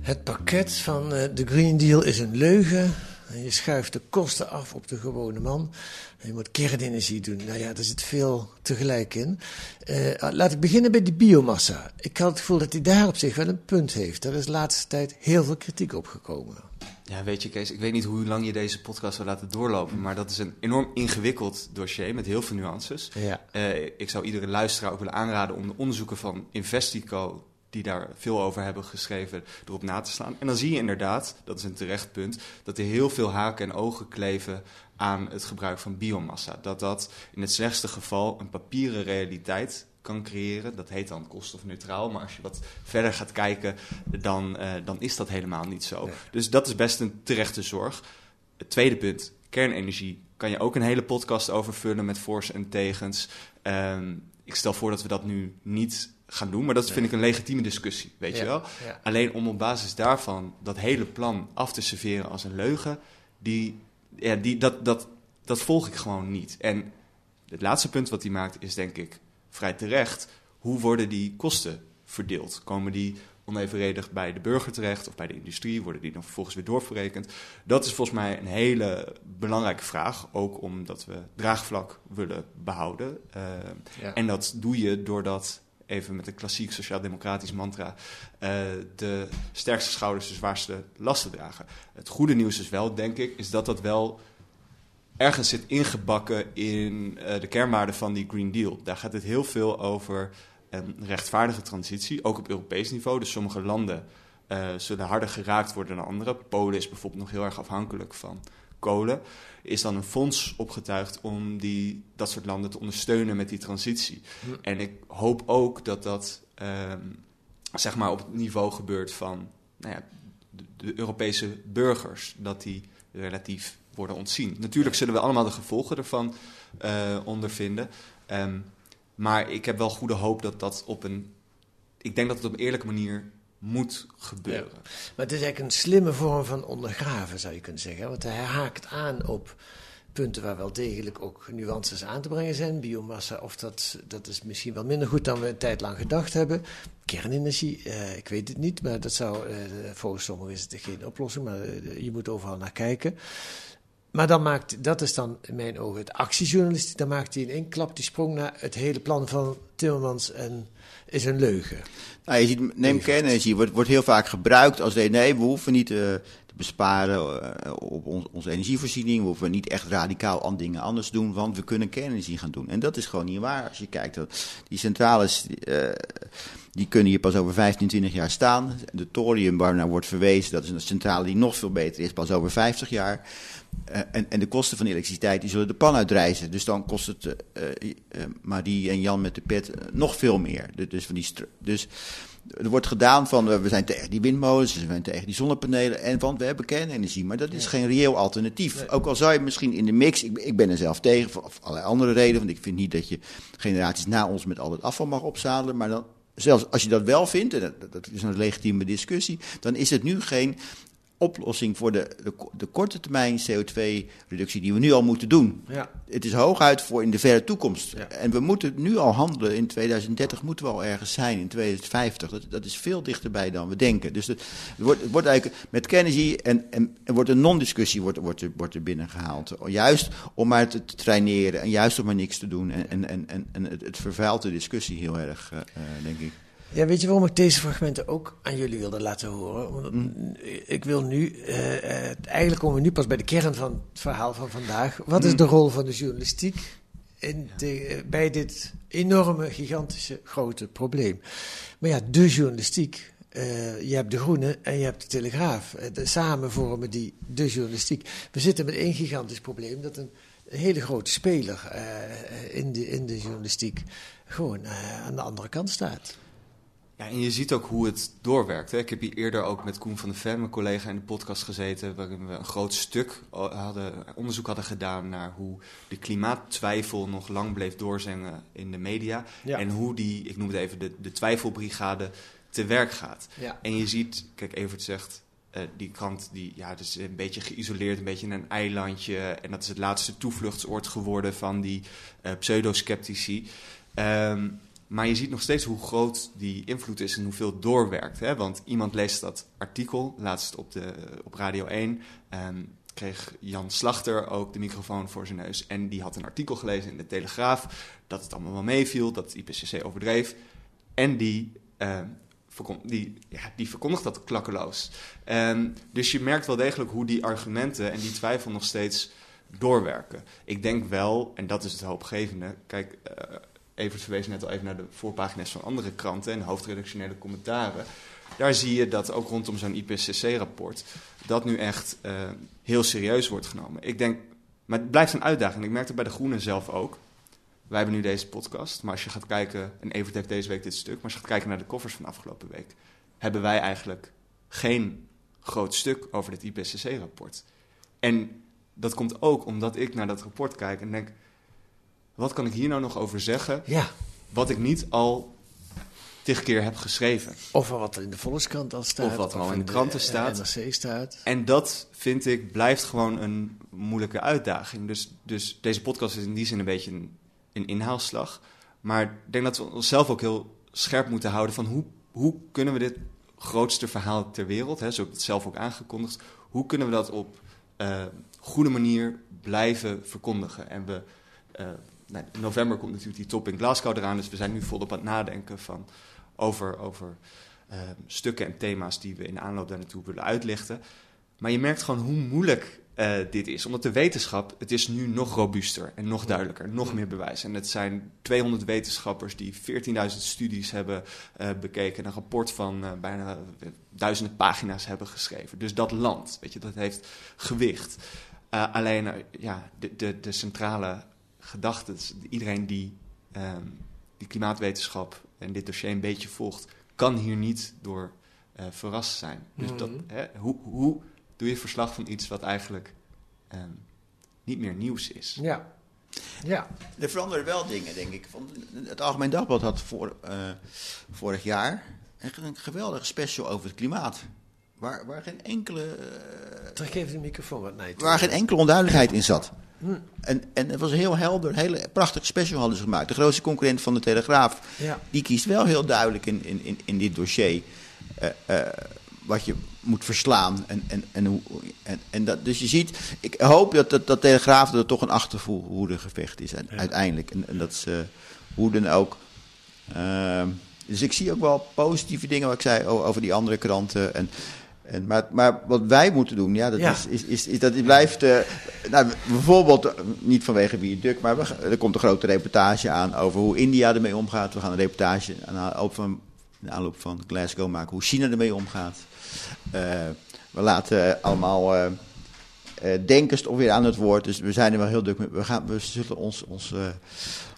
Speaker 3: Het pakket van eh, de Green Deal is een leugen. En je schuift de kosten af op de gewone man. En je moet kernenergie doen. Nou ja, er zit veel tegelijk in. Eh, laat ik beginnen bij die biomassa. Ik had het gevoel dat hij daar op zich wel een punt heeft. Daar is de laatste tijd heel veel kritiek op gekomen.
Speaker 4: Ja, weet je Kees, ik weet niet hoe lang je deze podcast wil laten doorlopen, maar dat is een enorm ingewikkeld dossier met heel veel nuances.
Speaker 3: Ja.
Speaker 4: Eh, ik zou iedere luisteraar ook willen aanraden om de onderzoeken van Investico, die daar veel over hebben geschreven, erop na te slaan. En dan zie je inderdaad, dat is een terecht punt, dat er heel veel haken en ogen kleven aan het gebruik van biomassa. Dat dat in het slechtste geval een papieren realiteit kan creëren. Dat heet dan koolstofneutraal, maar als je wat verder gaat kijken, dan, eh, dan is dat helemaal niet zo.
Speaker 3: Nee.
Speaker 4: Dus dat is best een terechte zorg. Het tweede punt, kernenergie. Kan je ook een hele podcast over vullen met voor's en tegens. Ehm, ik stel voor dat we dat nu niet gaan doen, maar dat vind ik een legitieme discussie, weet je wel.
Speaker 3: ja.
Speaker 4: Alleen om op basis daarvan dat hele plan af te serveren als een leugen, die, ja, die, dat, dat, dat volg ik gewoon niet. En het laatste punt wat hij maakt is denk ik vrij terecht. Hoe worden die kosten verdeeld? Komen die onevenredig bij de burger terecht of bij de industrie? Worden die dan vervolgens weer doorverrekend? Dat is volgens mij een hele belangrijke vraag. Ook omdat we draagvlak willen behouden. Uh, ja. En dat doe je doordat even met een klassiek sociaal-democratisch mantra, uh, de sterkste schouders de zwaarste lasten dragen. Het goede nieuws is wel, denk ik, is dat dat wel ergens zit ingebakken in uh, de kernwaarden van die Green Deal. Daar gaat het heel veel over een rechtvaardige transitie, ook op Europees niveau. Dus sommige landen uh, zullen harder geraakt worden dan andere. Polen is bijvoorbeeld nog heel erg afhankelijk van kolen. Is dan een fonds opgetuigd om die, dat soort landen te ondersteunen met die transitie. Hm. En ik hoop ook dat dat uh, zeg maar op het niveau gebeurt van nou ja, de, de Europese burgers. Dat die relatief worden ontzien. Natuurlijk zullen we allemaal de gevolgen ervan uh, ondervinden. Um, maar ik heb wel goede hoop dat dat op een. Ik denk dat het op een eerlijke manier moet gebeuren.
Speaker 3: Maar het is eigenlijk een slimme vorm van ondergraven, zou je kunnen zeggen. Want hij haakt aan op punten waar wel degelijk ook nuances aan te brengen zijn. Biomassa, of dat, dat is misschien wel minder goed dan we een tijd lang gedacht hebben. Kernenergie, eh, ik weet het niet, maar dat zou, eh, volgens sommigen is het geen oplossing, maar eh, je moet overal naar kijken. Maar dan maakt, dat is dan in mijn ogen het actiejournalistiek. Dan maakt hij in één klap die sprong naar het hele plan van Timmermans en is een leugen.
Speaker 5: Nou, je ziet, neem kernenergie, wordt, wordt heel vaak gebruikt als nee, nee, we hoeven niet uh, te besparen uh, op ons, onze energievoorziening. We hoeven niet echt radicaal aan dingen anders doen, want we kunnen kernenergie gaan doen. En dat is gewoon niet waar. Als je kijkt, die centrales, uh, die kunnen hier pas over 15, 20 jaar staan. De thorium waar naar wordt verwezen, dat is een centrale die nog veel beter is, pas over 50 jaar. Uh, en, en, de kosten van elektriciteit die zullen de pan uitreizen. Dus dan kost het uh, uh, Marie en Jan met de pet nog veel meer. Dus, van die dus er wordt gedaan van we zijn tegen die windmolens, we zijn tegen die zonnepanelen en want we hebben kernenergie. Maar dat is ja. geen reëel alternatief. Nee. Ook al zou je misschien in de mix, ik, ik ben er zelf tegen, of allerlei andere redenen, want ik vind niet dat je generaties na ons met al het afval mag opzadelen. Maar dan zelfs als je dat wel vindt, en dat, dat, is een legitieme discussie, dan is het nu geen oplossing voor de, de, de korte termijn CO2-reductie die we nu al moeten doen. Ja. Het is hooguit voor in de verre toekomst. Ja. En we moeten nu al handelen. In 2030 moeten we al ergens zijn, in 2050. Dat, dat is veel dichterbij dan we denken. Dus het, het, wordt, het wordt eigenlijk met Kennedy en, en wordt een non-discussie wordt, wordt, er, wordt er binnengehaald. Juist om maar te, te traineren en juist om maar niks te doen. En, en, en, en het, het vervuilt de discussie heel erg, uh, denk ik.
Speaker 3: Ja, weet je waarom ik deze fragmenten ook aan jullie wilde laten horen? Mm. Ik wil nu, uh, uh, eigenlijk komen we nu pas bij de kern van het verhaal van vandaag. Wat is
Speaker 5: Mm.
Speaker 3: de rol van de journalistiek in de, uh, bij dit enorme, gigantische, grote probleem? Maar ja, de journalistiek. je hebt de Groene en je hebt de Telegraaf. De, samen vormen die de journalistiek. We zitten met één gigantisch probleem dat een hele grote speler in, de, in de journalistiek gewoon aan de andere kant staat.
Speaker 4: Ja, en je ziet ook hoe het doorwerkt. Hè. Ik heb hier eerder ook met Koen van der Ven, mijn collega, in de podcast gezeten... waarin we een groot stuk hadden, onderzoek hadden gedaan naar hoe de klimaattwijfel nog lang bleef doorzingen in de media. Ja. En hoe die, ik noem het even, de, de twijfelbrigade te werk gaat. Ja. En je ziet, kijk, Evert zegt, uh, die krant die, ja, dus een beetje geïsoleerd, een beetje in een eilandje. En dat is het laatste toevluchtsoord geworden van die uh, pseudoskeptici. Um, maar je ziet nog steeds hoe groot die invloed is en hoeveel doorwerkt. Hè? Want iemand leest dat artikel, laatst op, de, op Radio 1. Um, kreeg Jan Slachter ook de microfoon voor zijn neus. En die had een artikel gelezen in de Telegraaf. Dat het allemaal wel meeviel, dat het IPCC overdreef. En die, verkon, die, ja, die verkondigt dat klakkeloos. Um, dus je merkt wel degelijk hoe die argumenten en die twijfel nog steeds doorwerken. Ik denk wel, en dat is het hoopgevende. Kijk. Uh, Evert verwees net al even naar de voorpagina's van andere kranten en hoofdredactionele commentaren. Daar zie je dat ook rondom zo'n IPCC-rapport dat nu echt uh, heel serieus wordt genomen. Ik denk, maar het blijft een uitdaging. Ik merk het bij de Groenen zelf ook. Wij hebben nu deze podcast, maar als je gaat kijken, en Evert heeft deze week dit stuk, maar als je gaat kijken naar de koffers van afgelopen week, hebben wij eigenlijk geen groot stuk over dit IPCC-rapport. En dat komt ook omdat ik naar dat rapport kijk en denk, wat kan ik hier nou nog over zeggen?
Speaker 3: Ja.
Speaker 4: Wat ik niet al tig keer heb geschreven.
Speaker 3: Of wat er in de Volkskrant al staat.
Speaker 4: Of wat er al in de kranten
Speaker 3: de,
Speaker 4: staat.
Speaker 3: NRC staat.
Speaker 4: En dat, vind ik, blijft gewoon een moeilijke uitdaging. Dus, dus deze podcast is in die zin een beetje een, een inhaalslag. Maar ik denk dat we onszelf ook heel scherp moeten houden van hoe, hoe kunnen we dit grootste verhaal ter wereld. Hè, zo heb ik het zelf ook aangekondigd. Hoe kunnen we dat op uh, goede manier blijven verkondigen? En we, uh, nou, in november komt natuurlijk die top in Glasgow eraan, dus we zijn nu volop aan het nadenken van, over, over uh, stukken en thema's die we in de aanloop daar naartoe willen uitlichten. Maar je merkt gewoon hoe moeilijk uh, dit is. Omdat de wetenschap, het is nu nog robuuster en nog duidelijker, nog meer bewijs. En het zijn 200 wetenschappers die 14.000 studies hebben uh, bekeken, een rapport van uh, bijna duizenden pagina's hebben geschreven. Dus dat land, weet je, dat heeft gewicht. alleen, ja, de, de, de centrale gedachte, iedereen die um, die klimaatwetenschap en dit dossier een beetje volgt, kan hier niet door verrast zijn. Dus mm -hmm. dat, hè, hoe, hoe doe je verslag van iets wat eigenlijk um, niet meer nieuws is.
Speaker 3: Ja. ja.
Speaker 5: Er veranderen wel dingen, denk ik. Van het Algemeen Dagblad had voor, uh, vorig jaar een geweldige special over het klimaat. Waar, waar geen enkele. Uh,
Speaker 3: Trek even de microfoon wat nee.
Speaker 5: Waar geen enkele onduidelijkheid in zat. En, en het was heel helder, een hele prachtige special hadden ze gemaakt. De grootste concurrent van de Telegraaf,
Speaker 3: ja.
Speaker 5: die kiest wel heel duidelijk in, in, in, in dit dossier. Uh, wat je moet verslaan. En, en, en, hoe, en, en dat, dus je ziet, ik hoop dat dat, dat Telegraaf het toch een achterhoedegevecht is ja. uiteindelijk. En, en dat ze hoe dan ook. Uh, dus ik zie ook wel positieve dingen wat ik zei over die andere kranten. En, en, maar, maar wat wij moeten doen, ja, dat,
Speaker 3: Ja.
Speaker 5: Is, is, is, is dat het blijft. eh, nou, bijvoorbeeld, eh, niet vanwege wie Duk, maar we, er komt een grote reportage aan over hoe India ermee omgaat. We gaan een reportage aan van, in de aanloop van Glasgow maken hoe China ermee omgaat. Eh, we laten allemaal eh, eh, denkers toch weer aan het woord. Dus we zijn er wel heel druk mee. We, gaan, we zullen ons, ons, eh,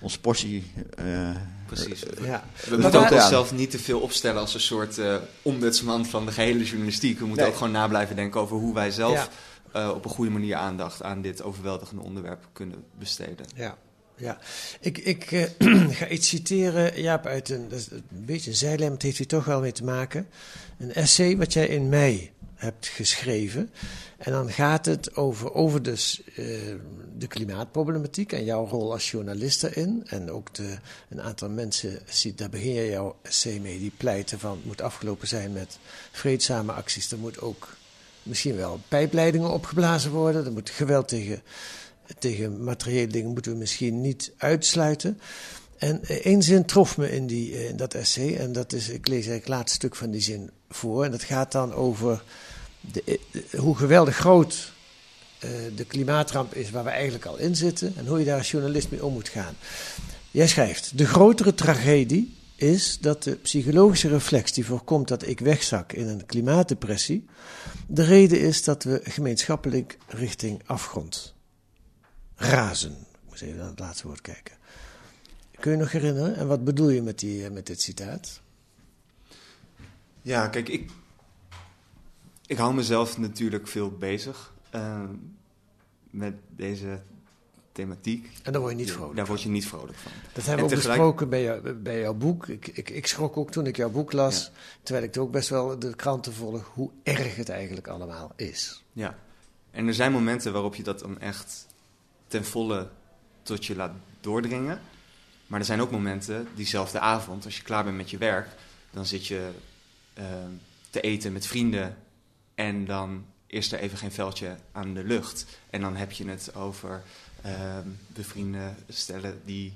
Speaker 5: ons portie. eh,
Speaker 4: Precies.
Speaker 3: Ja.
Speaker 4: We
Speaker 5: Maar
Speaker 4: moeten ook onszelf niet te veel opstellen als een soort eh, ombudsman van de gehele journalistiek. We moeten
Speaker 3: Nee.
Speaker 4: ook gewoon na blijven denken over hoe wij zelf
Speaker 3: Ja.
Speaker 4: eh, op een goede manier aandacht aan dit overweldigende onderwerp kunnen besteden.
Speaker 3: Ja, ja. Ik, ik eh, ga iets citeren, Jaap, uit een, dat is een beetje een zijlijn, maar het heeft hier toch wel mee te maken. Een essay wat jij in mei hebt geschreven. En dan gaat het over, over dus, eh, de klimaatproblematiek en jouw rol als journalist daarin. En ook de, een aantal mensen, ziet, daar begin je jouw essay mee, die pleiten van het moet afgelopen zijn met vreedzame acties. Er moet ook misschien wel pijpleidingen opgeblazen worden. Er moet geweld tegen tegen materiële dingen moeten we misschien niet uitsluiten. En eh, één zin trof me in, die, eh, in dat essay. En dat is, ik lees eigenlijk het laatste stuk van die zin voor. En dat gaat dan over de, eh, hoe geweldig groot de klimaatramp is waar we eigenlijk al in zitten. En hoe je daar als journalist mee om moet gaan. Jij schrijft, de grotere tragedie is dat de psychologische reflex die voorkomt dat ik wegzak in een klimaatdepressie, de reden is dat we gemeenschappelijk richting afgrond razen. Ik moet even naar het laatste woord kijken. Kun je nog herinneren? En wat bedoel je met, die, eh, met dit citaat?
Speaker 4: Ja, kijk, ik, ik hou mezelf natuurlijk veel bezig eh, met deze thematiek.
Speaker 3: En daar word je niet vrolijk
Speaker 4: Daar word je niet vrolijk van.
Speaker 3: Dat hebben we ook
Speaker 4: tegelijk-
Speaker 3: besproken bij, jou, bij jouw boek. Ik, ik, ik schrok ook toen ik jouw boek las,
Speaker 4: Ja.
Speaker 3: terwijl ik ook best wel de kranten volg, hoe erg het eigenlijk allemaal is.
Speaker 4: Ja, en er zijn momenten waarop je dat dan echt ten volle tot je laat doordringen. Maar er zijn ook momenten, diezelfde avond, als je klaar bent met je werk, dan zit je eh, te eten met vrienden en dan is er even geen veldje aan de lucht. En dan heb je het over eh, bevriende stellen die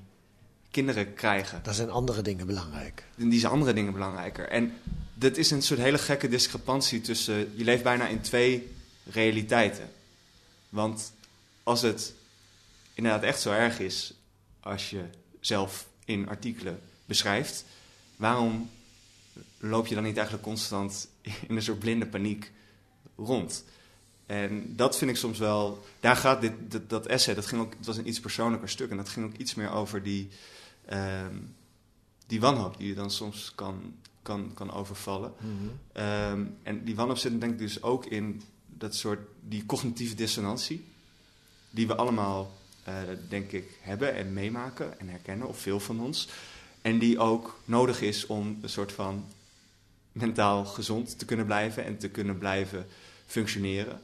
Speaker 4: kinderen krijgen.
Speaker 3: Daar zijn andere dingen belangrijk.
Speaker 4: En die zijn andere dingen belangrijker. En dat is een soort hele gekke discrepantie tussen. Je leeft bijna in twee realiteiten. Want als het inderdaad echt zo erg is. als je zelf in artikelen beschrijft. waarom loop je dan niet eigenlijk constant in een soort blinde paniek rond? En dat vind ik soms wel. Daar gaat dit, dat, dat essay, dat, ging ook, het was een iets persoonlijker stuk. En dat ging ook iets meer over die. ehm, die wanhoop die je dan soms kan, kan, kan overvallen. Ehm, en die wanhoop zit denk ik dus ook in dat soort, die cognitieve dissonantie, die we allemaal, denk ik, hebben en meemaken en herkennen, of veel van ons. En die ook nodig is om een soort van mentaal gezond te kunnen blijven en te kunnen blijven functioneren.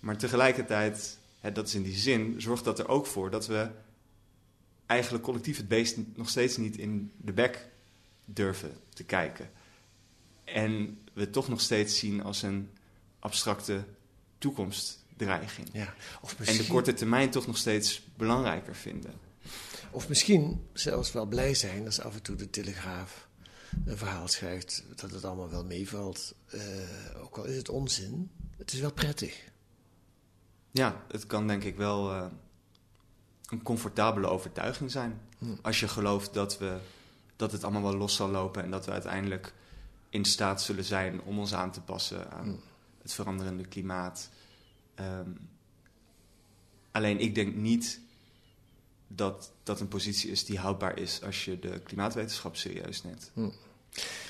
Speaker 4: Maar tegelijkertijd, dat is in die zin, zorgt dat er ook voor dat we eigenlijk collectief het beest nog steeds niet in de bek durven te kijken. En we toch nog steeds zien als een abstracte toekomstdreiging.
Speaker 3: Ja. Of
Speaker 4: En
Speaker 3: misschien,
Speaker 4: de korte termijn toch nog steeds belangrijker vinden.
Speaker 3: of misschien zelfs wel blij zijn als af en toe de Telegraaf een verhaal schrijft dat het allemaal wel meevalt. Eh, ook al is het onzin, het is wel prettig.
Speaker 4: Ja, het kan denk ik wel eh, een comfortabele overtuiging zijn. Als je gelooft dat, we, dat het allemaal wel los zal lopen en dat we uiteindelijk in staat zullen zijn om ons aan te passen aan het veranderende klimaat. Ehm, alleen ik denk niet dat dat een positie is die houdbaar is als je de klimaatwetenschap serieus neemt.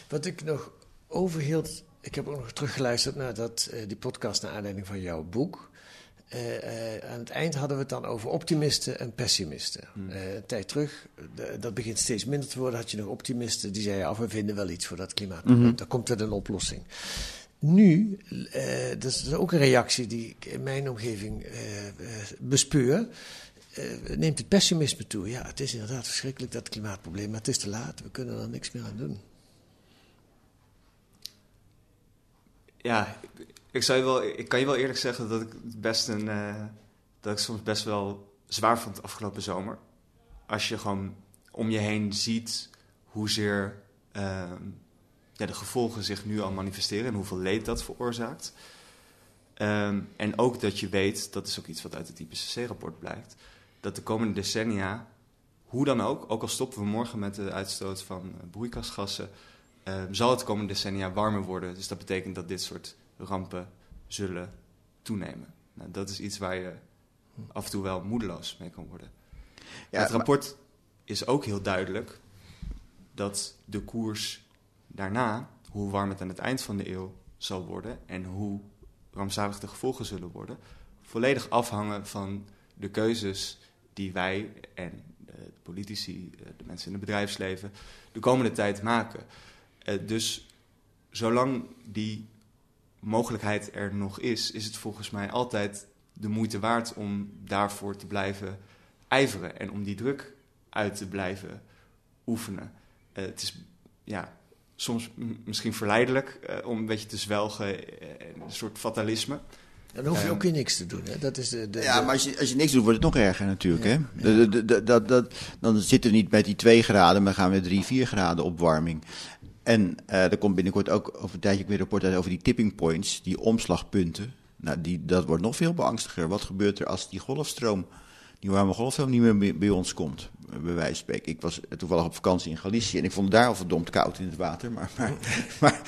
Speaker 3: Wat ik nog overhield, ik heb ook nog teruggeluisterd naar dat, eh, die podcast naar aanleiding van jouw boek. Eh, eh, aan het eind hadden we het dan over optimisten en pessimisten. Eh, een tijd terug, de- dat begint steeds minder te worden, had je nog optimisten die zeiden: af, we vinden wel iets voor dat klimaatprobleem. Daar komt er een oplossing. Nu, eh, dat is ook een reactie die ik in mijn omgeving eh, eh, bespeur. neemt het pessimisme toe. Ja, het is inderdaad verschrikkelijk dat klimaatprobleem, maar het is te laat. We kunnen er niks meer aan doen.
Speaker 4: Ja, ik, zou je wel, ik kan je wel eerlijk zeggen dat ik het best een. dat ik soms best wel zwaar vond afgelopen zomer. Als je gewoon om je heen ziet hoezeer ehm, ja, de gevolgen zich nu al manifesteren en hoeveel leed dat veroorzaakt. Ehm, en ook dat je weet, dat is ook iets wat uit het IPCC-rapport blijkt, dat de komende decennia, hoe dan ook, ook al stoppen we morgen met de uitstoot van eh, broeikasgassen, eh, zal het de komende decennia warmer worden. Dus dat betekent dat dit soort rampen zullen toenemen. Nou, dat is iets waar je af en toe wel moedeloos mee kan worden.
Speaker 5: Ja,
Speaker 4: het
Speaker 5: maar-
Speaker 4: rapport is ook heel duidelijk dat de koers daarna, hoe warm het aan het eind van de eeuw zal worden en hoe rampzalig de gevolgen zullen worden, volledig afhangen van de keuzes die wij en de politici, eh, de mensen in het bedrijfsleven, de komende tijd maken. Eh, dus zolang die mogelijkheid er nog is, is het volgens mij altijd de moeite waard om daarvoor te blijven ijveren en om die druk uit te blijven oefenen. Eh, het is ja, soms misschien verleidelijk eh, om een beetje te zwelgen eh, een soort fatalisme.
Speaker 3: Dan hoef je
Speaker 4: Ehm,
Speaker 3: ook weer niks te doen. Hè? Dat is de, de,
Speaker 5: Ja, maar als je, als je niks doet, wordt het nog erger natuurlijk.
Speaker 3: Ja,
Speaker 5: Hè? De- de- de- dat, dat, dan zitten we niet met die 2 graden, maar gaan we 3, 4 graden opwarming. En eh, er komt binnenkort ook over een tijdje weer een rapport uit over die tipping points, die omslagpunten. Nou, die, dat wordt nog veel beangstiger. Wat gebeurt er als die golfstroom, die warme golfstroom niet meer bij- bij ons komt? Bij wijze van spreken. Ik was toevallig op vakantie in Galicië en ik vond het daar al verdomd koud in het water. Maar, maar, maar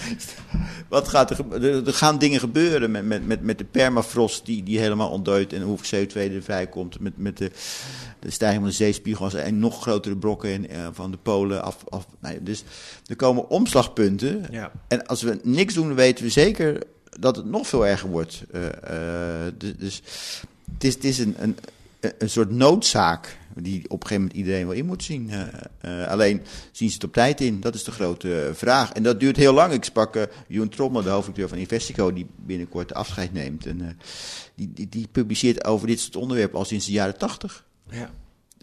Speaker 5: wat gaat er, er, gaan dingen gebeuren met, met, met, met de permafrost die, die helemaal ontdooit en hoeveel CO2 er vrijkomt. Met, met de, de stijging van de zeespiegel en nog grotere brokken in, eh, van de polen af. af nou ja, dus er komen omslagpunten.
Speaker 3: Ja.
Speaker 5: En als we niks doen, weten we zeker dat het nog veel erger wordt. Eh, eh, dus dus het is, het is een, een, een soort noodzaak die op een gegeven moment iedereen wel in moet zien. Eh, eh, alleen zien ze het op tijd in? Dat is de grote eh, vraag. En dat duurt heel lang. Ik sprak uh, Joen Trommel, de hoofdredacteur van Investico, die binnenkort afscheid neemt. En, die, die, die publiceert over dit soort onderwerpen al sinds de jaren tachtig.
Speaker 3: Ja.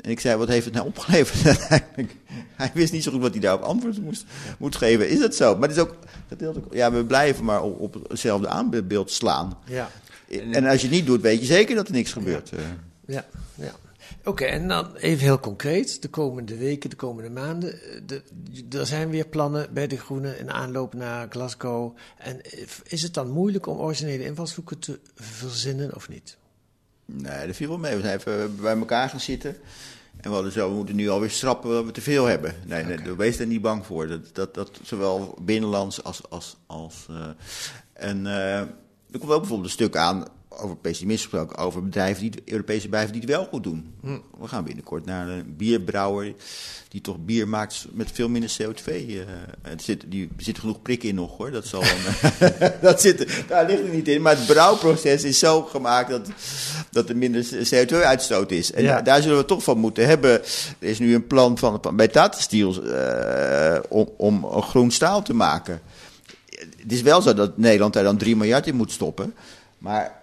Speaker 5: En ik zei, wat heeft het nou opgeleverd? Hij wist niet zo goed wat hij daarop antwoord moest, moet geven. Is dat zo? Maar het is ook, ja, we blijven maar op, op hetzelfde aanbeeld slaan.
Speaker 3: Ja.
Speaker 5: En als je het niet doet, weet je zeker dat er niks gebeurt.
Speaker 3: Ja, ja. ja. Oké, okay, en dan even heel concreet. De komende weken, de komende maanden. De, er zijn weer plannen bij de Groenen in aanloop naar Glasgow. En is het dan moeilijk om originele invalshoeken te verzinnen of niet?
Speaker 5: Nee, dat viel wel mee. We zijn even bij elkaar gaan zitten. En we hadden zo, we moeten nu alweer schrappen dat we te veel hebben. Nee, okay. nee wees daar niet bang voor. Dat, dat, dat zowel binnenlands als. als, als uh, en uh, er komt ook bijvoorbeeld een stuk aan over pessimisme gesproken, over bedrijven die, Europese bedrijven die het wel goed doen. Hm. We gaan binnenkort naar een bierbrouwer die toch bier maakt met veel minder CO2. Uh, er zit, die, zit genoeg prik in nog hoor. Dat, zal dan, dat zit, daar ligt er niet in. Maar het brouwproces is zo gemaakt dat, dat er minder CO2-uitstoot is. En ja. daar zullen we toch van moeten hebben. Er is nu een plan van, bij Tata Steel uh, om, om een groen staal te maken. Het is wel zo dat Nederland daar dan 3 miljard in moet stoppen. Maar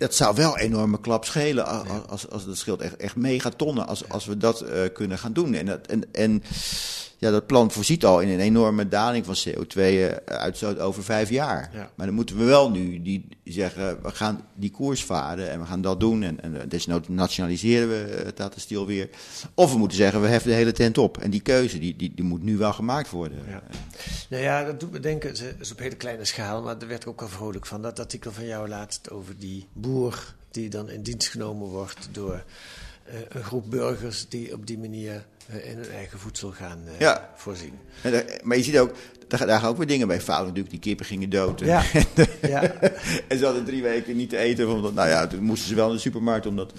Speaker 5: dat zou wel een enorme klap schelen. Als, als, als dat scheelt echt, echt megatonnen als, als we dat uh, kunnen gaan doen. En, dat, en, en ja, dat plan voorziet al in een enorme daling van CO2-uitstoot over vijf jaar.
Speaker 3: Ja.
Speaker 5: Maar dan moeten we wel nu die zeggen, we gaan die koers varen en we gaan dat doen. En, en desnoods nationaliseren we Tata Steel weer. Of we moeten zeggen, we heffen de hele tent op. En die keuze, die, die, die moet nu wel gemaakt worden.
Speaker 3: Ja. Nou ja, dat doet me denken, het is op hele kleine schaal, maar daar werd ik ook wel vrolijk van. Dat artikel van jou laatst over die boer die dan in dienst genomen wordt door een groep burgers die op die manier uh, in hun eigen voedsel gaan
Speaker 5: Ja.
Speaker 3: voorzien.
Speaker 5: En daar- maar je ziet ook, daar, daar gaan ook weer dingen bij fout natuurlijk. Die kippen gingen dood.
Speaker 3: Ja. ja.
Speaker 5: en ze hadden drie weken niet te eten. Omdat, nou ja, toen moesten ze wel in de supermarkt omdat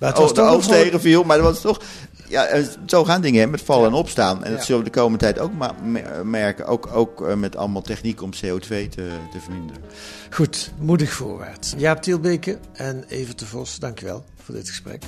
Speaker 3: Maar het was
Speaker 5: de oogst tegenviel. Maar dat was toch... Ja, en zo gaan dingen hè, met vallen en opstaan. En dat zullen we de komende tijd ook merken. Ook, ook eh, met allemaal techniek om CO2 te, te verminderen.
Speaker 3: Goed, moedig voorwaarts. Jaap Tielbeke en Evert de Vos, dankjewel voor dit gesprek.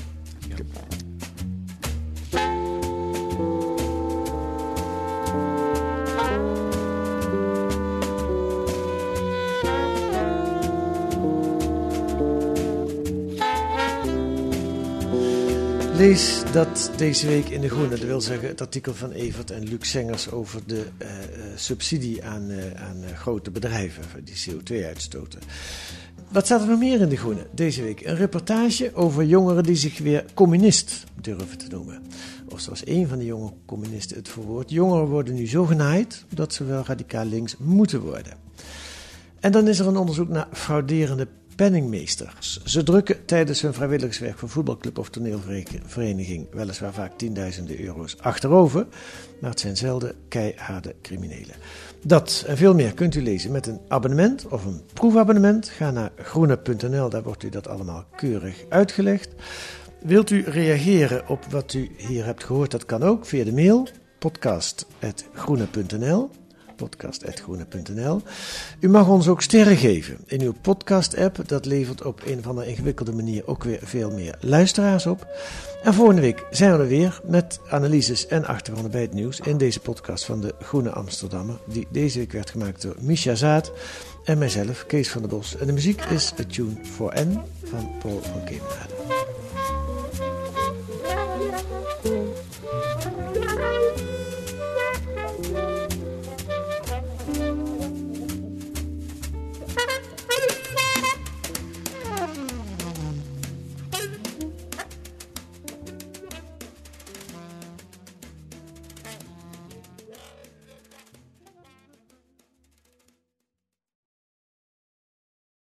Speaker 3: Lees dat deze week in De Groene. Dat wil zeggen het artikel van Evert en Luc Sengers over de eh, eh, subsidie aan, eh, aan grote bedrijven die CO2 uitstoten. Wat staat er nog meer in De Groene deze week? Een reportage over jongeren die zich weer communist durven te noemen. Of zoals een van de jonge communisten het verwoordt. Jongeren worden nu zo genaaid dat ze wel radicaal links moeten worden. En dan is er een onderzoek naar frauderende penningmeesters. Ze drukken tijdens hun vrijwilligerswerk voor voetbalclub of toneelvereniging weliswaar vaak tienduizenden euro's achterover, maar het zijn zelden keiharde criminelen. Dat en veel meer kunt u lezen met een abonnement of een proefabonnement. Ga naar groene.nl, daar wordt u dat allemaal keurig uitgelegd. Wilt u reageren op wat u hier hebt gehoord? Dat kan ook via de mail podcast.groene.nl podcast.groene.nl. U mag ons ook sterren geven in uw podcast-app. Dat levert op een of andere ingewikkelde manier ook weer veel meer luisteraars op. En volgende week zijn we er weer met analyses en achtergronden bij het nieuws in deze podcast van de Groene Amsterdammer, die deze week werd gemaakt door Misha Zaad en mijzelf, Kees van der Bos. En de muziek is A Tune for N van Paul van Kemenade.